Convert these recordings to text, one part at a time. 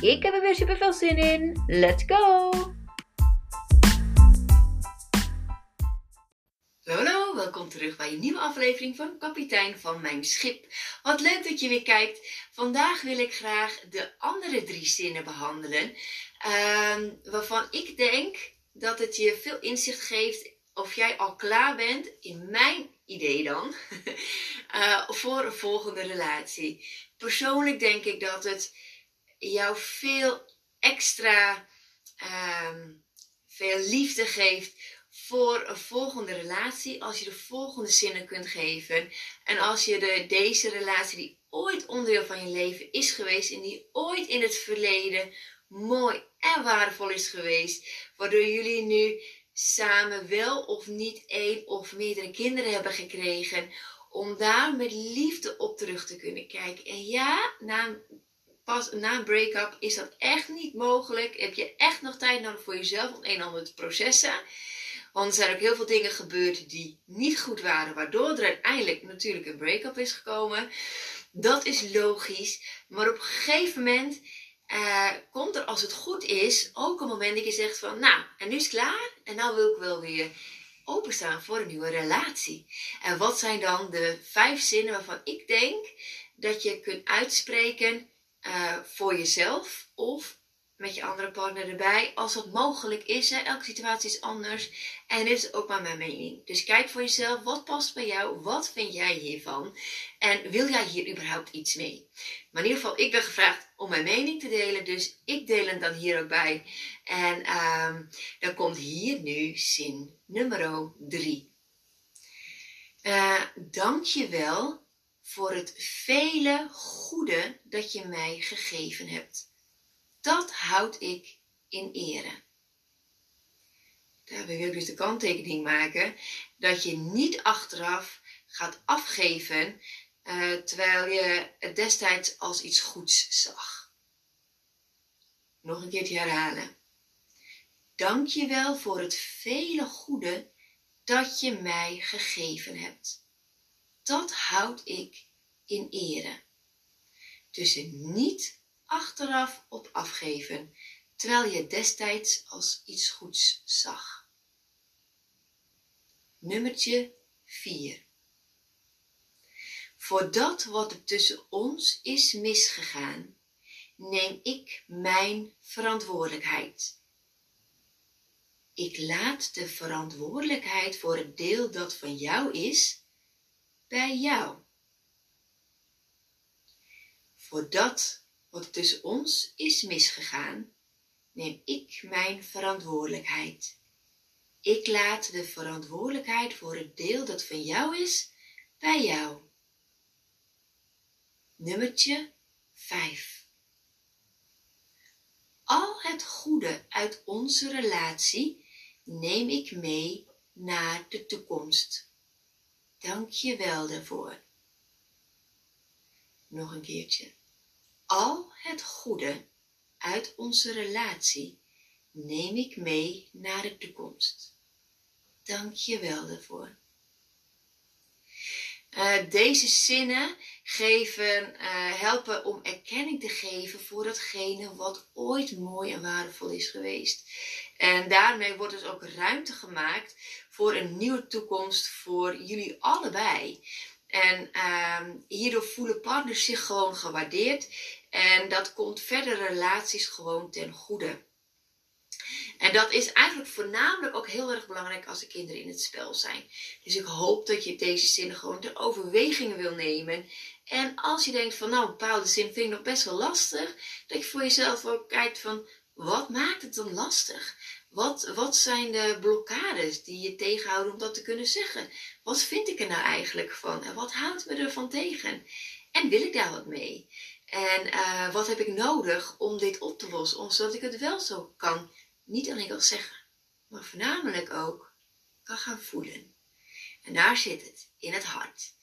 Ik heb er weer super veel zin in. Let's go! Hallo, welkom terug bij een nieuwe aflevering van Kapitein van Mijn Schip. Wat leuk dat je weer kijkt. Vandaag wil ik graag de andere drie zinnen behandelen. Ehm, waarvan ik denk dat het je veel inzicht geeft of jij al klaar bent, in mijn idee dan, uh, voor een volgende relatie. Persoonlijk denk ik dat het jou veel extra ehm, veel liefde geeft voor een volgende relatie. Als je de volgende zinnen kunt geven. En als je de, deze relatie die ooit onderdeel van je leven is geweest. En die ooit in het verleden mooi en waardevol is geweest. Waardoor jullie nu samen wel of niet één of meerdere kinderen hebben gekregen. Om daar met liefde op terug te kunnen kijken. En ja, na pas na een break-up is dat echt niet mogelijk. Heb je echt nog tijd nodig voor jezelf om een en ander te processen. Want er zijn ook heel veel dingen gebeurd die niet goed waren, waardoor er uiteindelijk natuurlijk een break-up is gekomen. Dat is logisch. Maar op een gegeven moment uh, komt er, als het goed is, ook een moment dat je zegt van, nou, en nu is het klaar. En nou wil ik wel weer openstaan voor een nieuwe relatie. En wat zijn dan de vijf zinnen waarvan ik denk dat je kunt uitspreken uh, voor jezelf of met je andere partner erbij, als dat mogelijk is. Hè? Elke situatie is anders en dit is ook maar mijn mening. Dus kijk voor jezelf, wat past bij jou? Wat vind jij hiervan? En wil jij hier überhaupt iets mee? Maar in ieder geval, ik ben gevraagd om mijn mening te delen, dus ik deel hem dan hier ook bij. En dan komt hier nu zin nummer 3. Uh, dank je wel voor het vele goede dat je mij gegeven hebt. Dat houd ik in ere. Daar wil ik dus de kanttekening maken dat je niet achteraf gaat afgeven uh, terwijl je het destijds als iets goeds zag. Nog een keertje herhalen. Dank je wel voor het vele goede dat je mij gegeven hebt dat houd ik in ere. Dus niet achteraf op afgeven, terwijl je destijds als iets goeds zag. Nummertje 4. Voor dat wat er tussen ons is misgegaan, neem ik mijn verantwoordelijkheid. Ik laat de verantwoordelijkheid voor het deel dat van jou is bij jou. Voor dat wat tussen ons is misgegaan, neem ik mijn verantwoordelijkheid. Ik laat de verantwoordelijkheid voor het deel dat van jou is bij jou. Nummertje 5. Al het goede uit onze relatie neem ik mee naar de toekomst. Dank je wel daarvoor. Nog een keertje. Al het goede uit onze relatie neem ik mee naar de toekomst. Dank je wel daarvoor. Uh, deze zinnen geven, uh, helpen om erkenning te geven voor datgene wat ooit mooi en waardevol is geweest. En daarmee wordt dus ook ruimte gemaakt voor een nieuwe toekomst voor jullie allebei. En uh, hierdoor voelen partners zich gewoon gewaardeerd. En dat komt verdere relaties gewoon ten goede. En dat is eigenlijk voornamelijk ook heel erg belangrijk als de kinderen in het spel zijn. Dus ik hoop dat je deze zinnen gewoon ter overweging wil nemen. En als je denkt van nou, een bepaalde zin vind ik nog best wel lastig. Dat je voor jezelf ook kijkt van wat maakt het dan lastig? Wat, wat zijn de blokkades die je tegenhouden om dat te kunnen zeggen? Wat vind ik er nou eigenlijk van? En wat houdt me ervan tegen? En wil ik daar wat mee? En uh, wat heb ik nodig om dit op te lossen, zodat ik het wel zo kan, niet alleen kan zeggen, maar voornamelijk ook kan gaan voelen. En daar zit het, in het hart.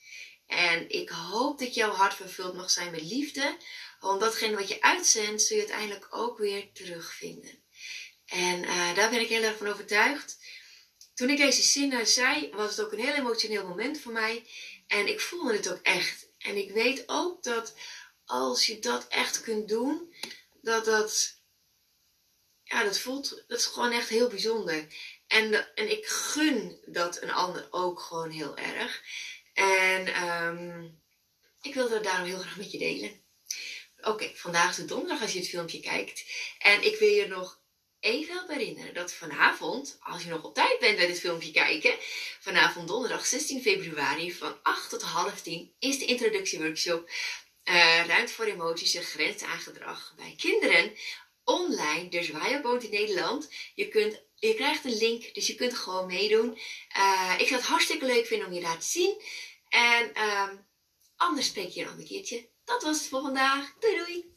En ik hoop dat jouw hart vervuld mag zijn met liefde, want datgene wat je uitzendt, zul je uiteindelijk ook weer terugvinden. En uh, daar ben ik heel erg van overtuigd. Toen ik deze zinnen zei, was het ook een heel emotioneel moment voor mij. En ik voelde het ook echt. En ik weet ook dat als je dat echt kunt doen, dat dat, ja, dat voelt, dat is gewoon echt heel bijzonder. En, en ik gun dat een ander ook gewoon heel erg. En um, ik wilde het daarom heel graag met je delen. Oké, vandaag is de donderdag als je het filmpje kijkt. En ik wil je nog even herinneren dat vanavond, als je nog op tijd bent bij dit filmpje kijken, vanavond donderdag 16 februari van 8 tot half 10 is de introductieworkshop uh, Ruimte voor emoties en grenzen aan gedrag bij kinderen online. Dus waar je woont in Nederland, je, kunt, krijgt een link, dus je kunt gewoon meedoen. Uh, ik zou het hartstikke leuk vinden om je daar te zien. En uh, anders spreek je een ander keertje. Dat was het voor vandaag. Doei doei!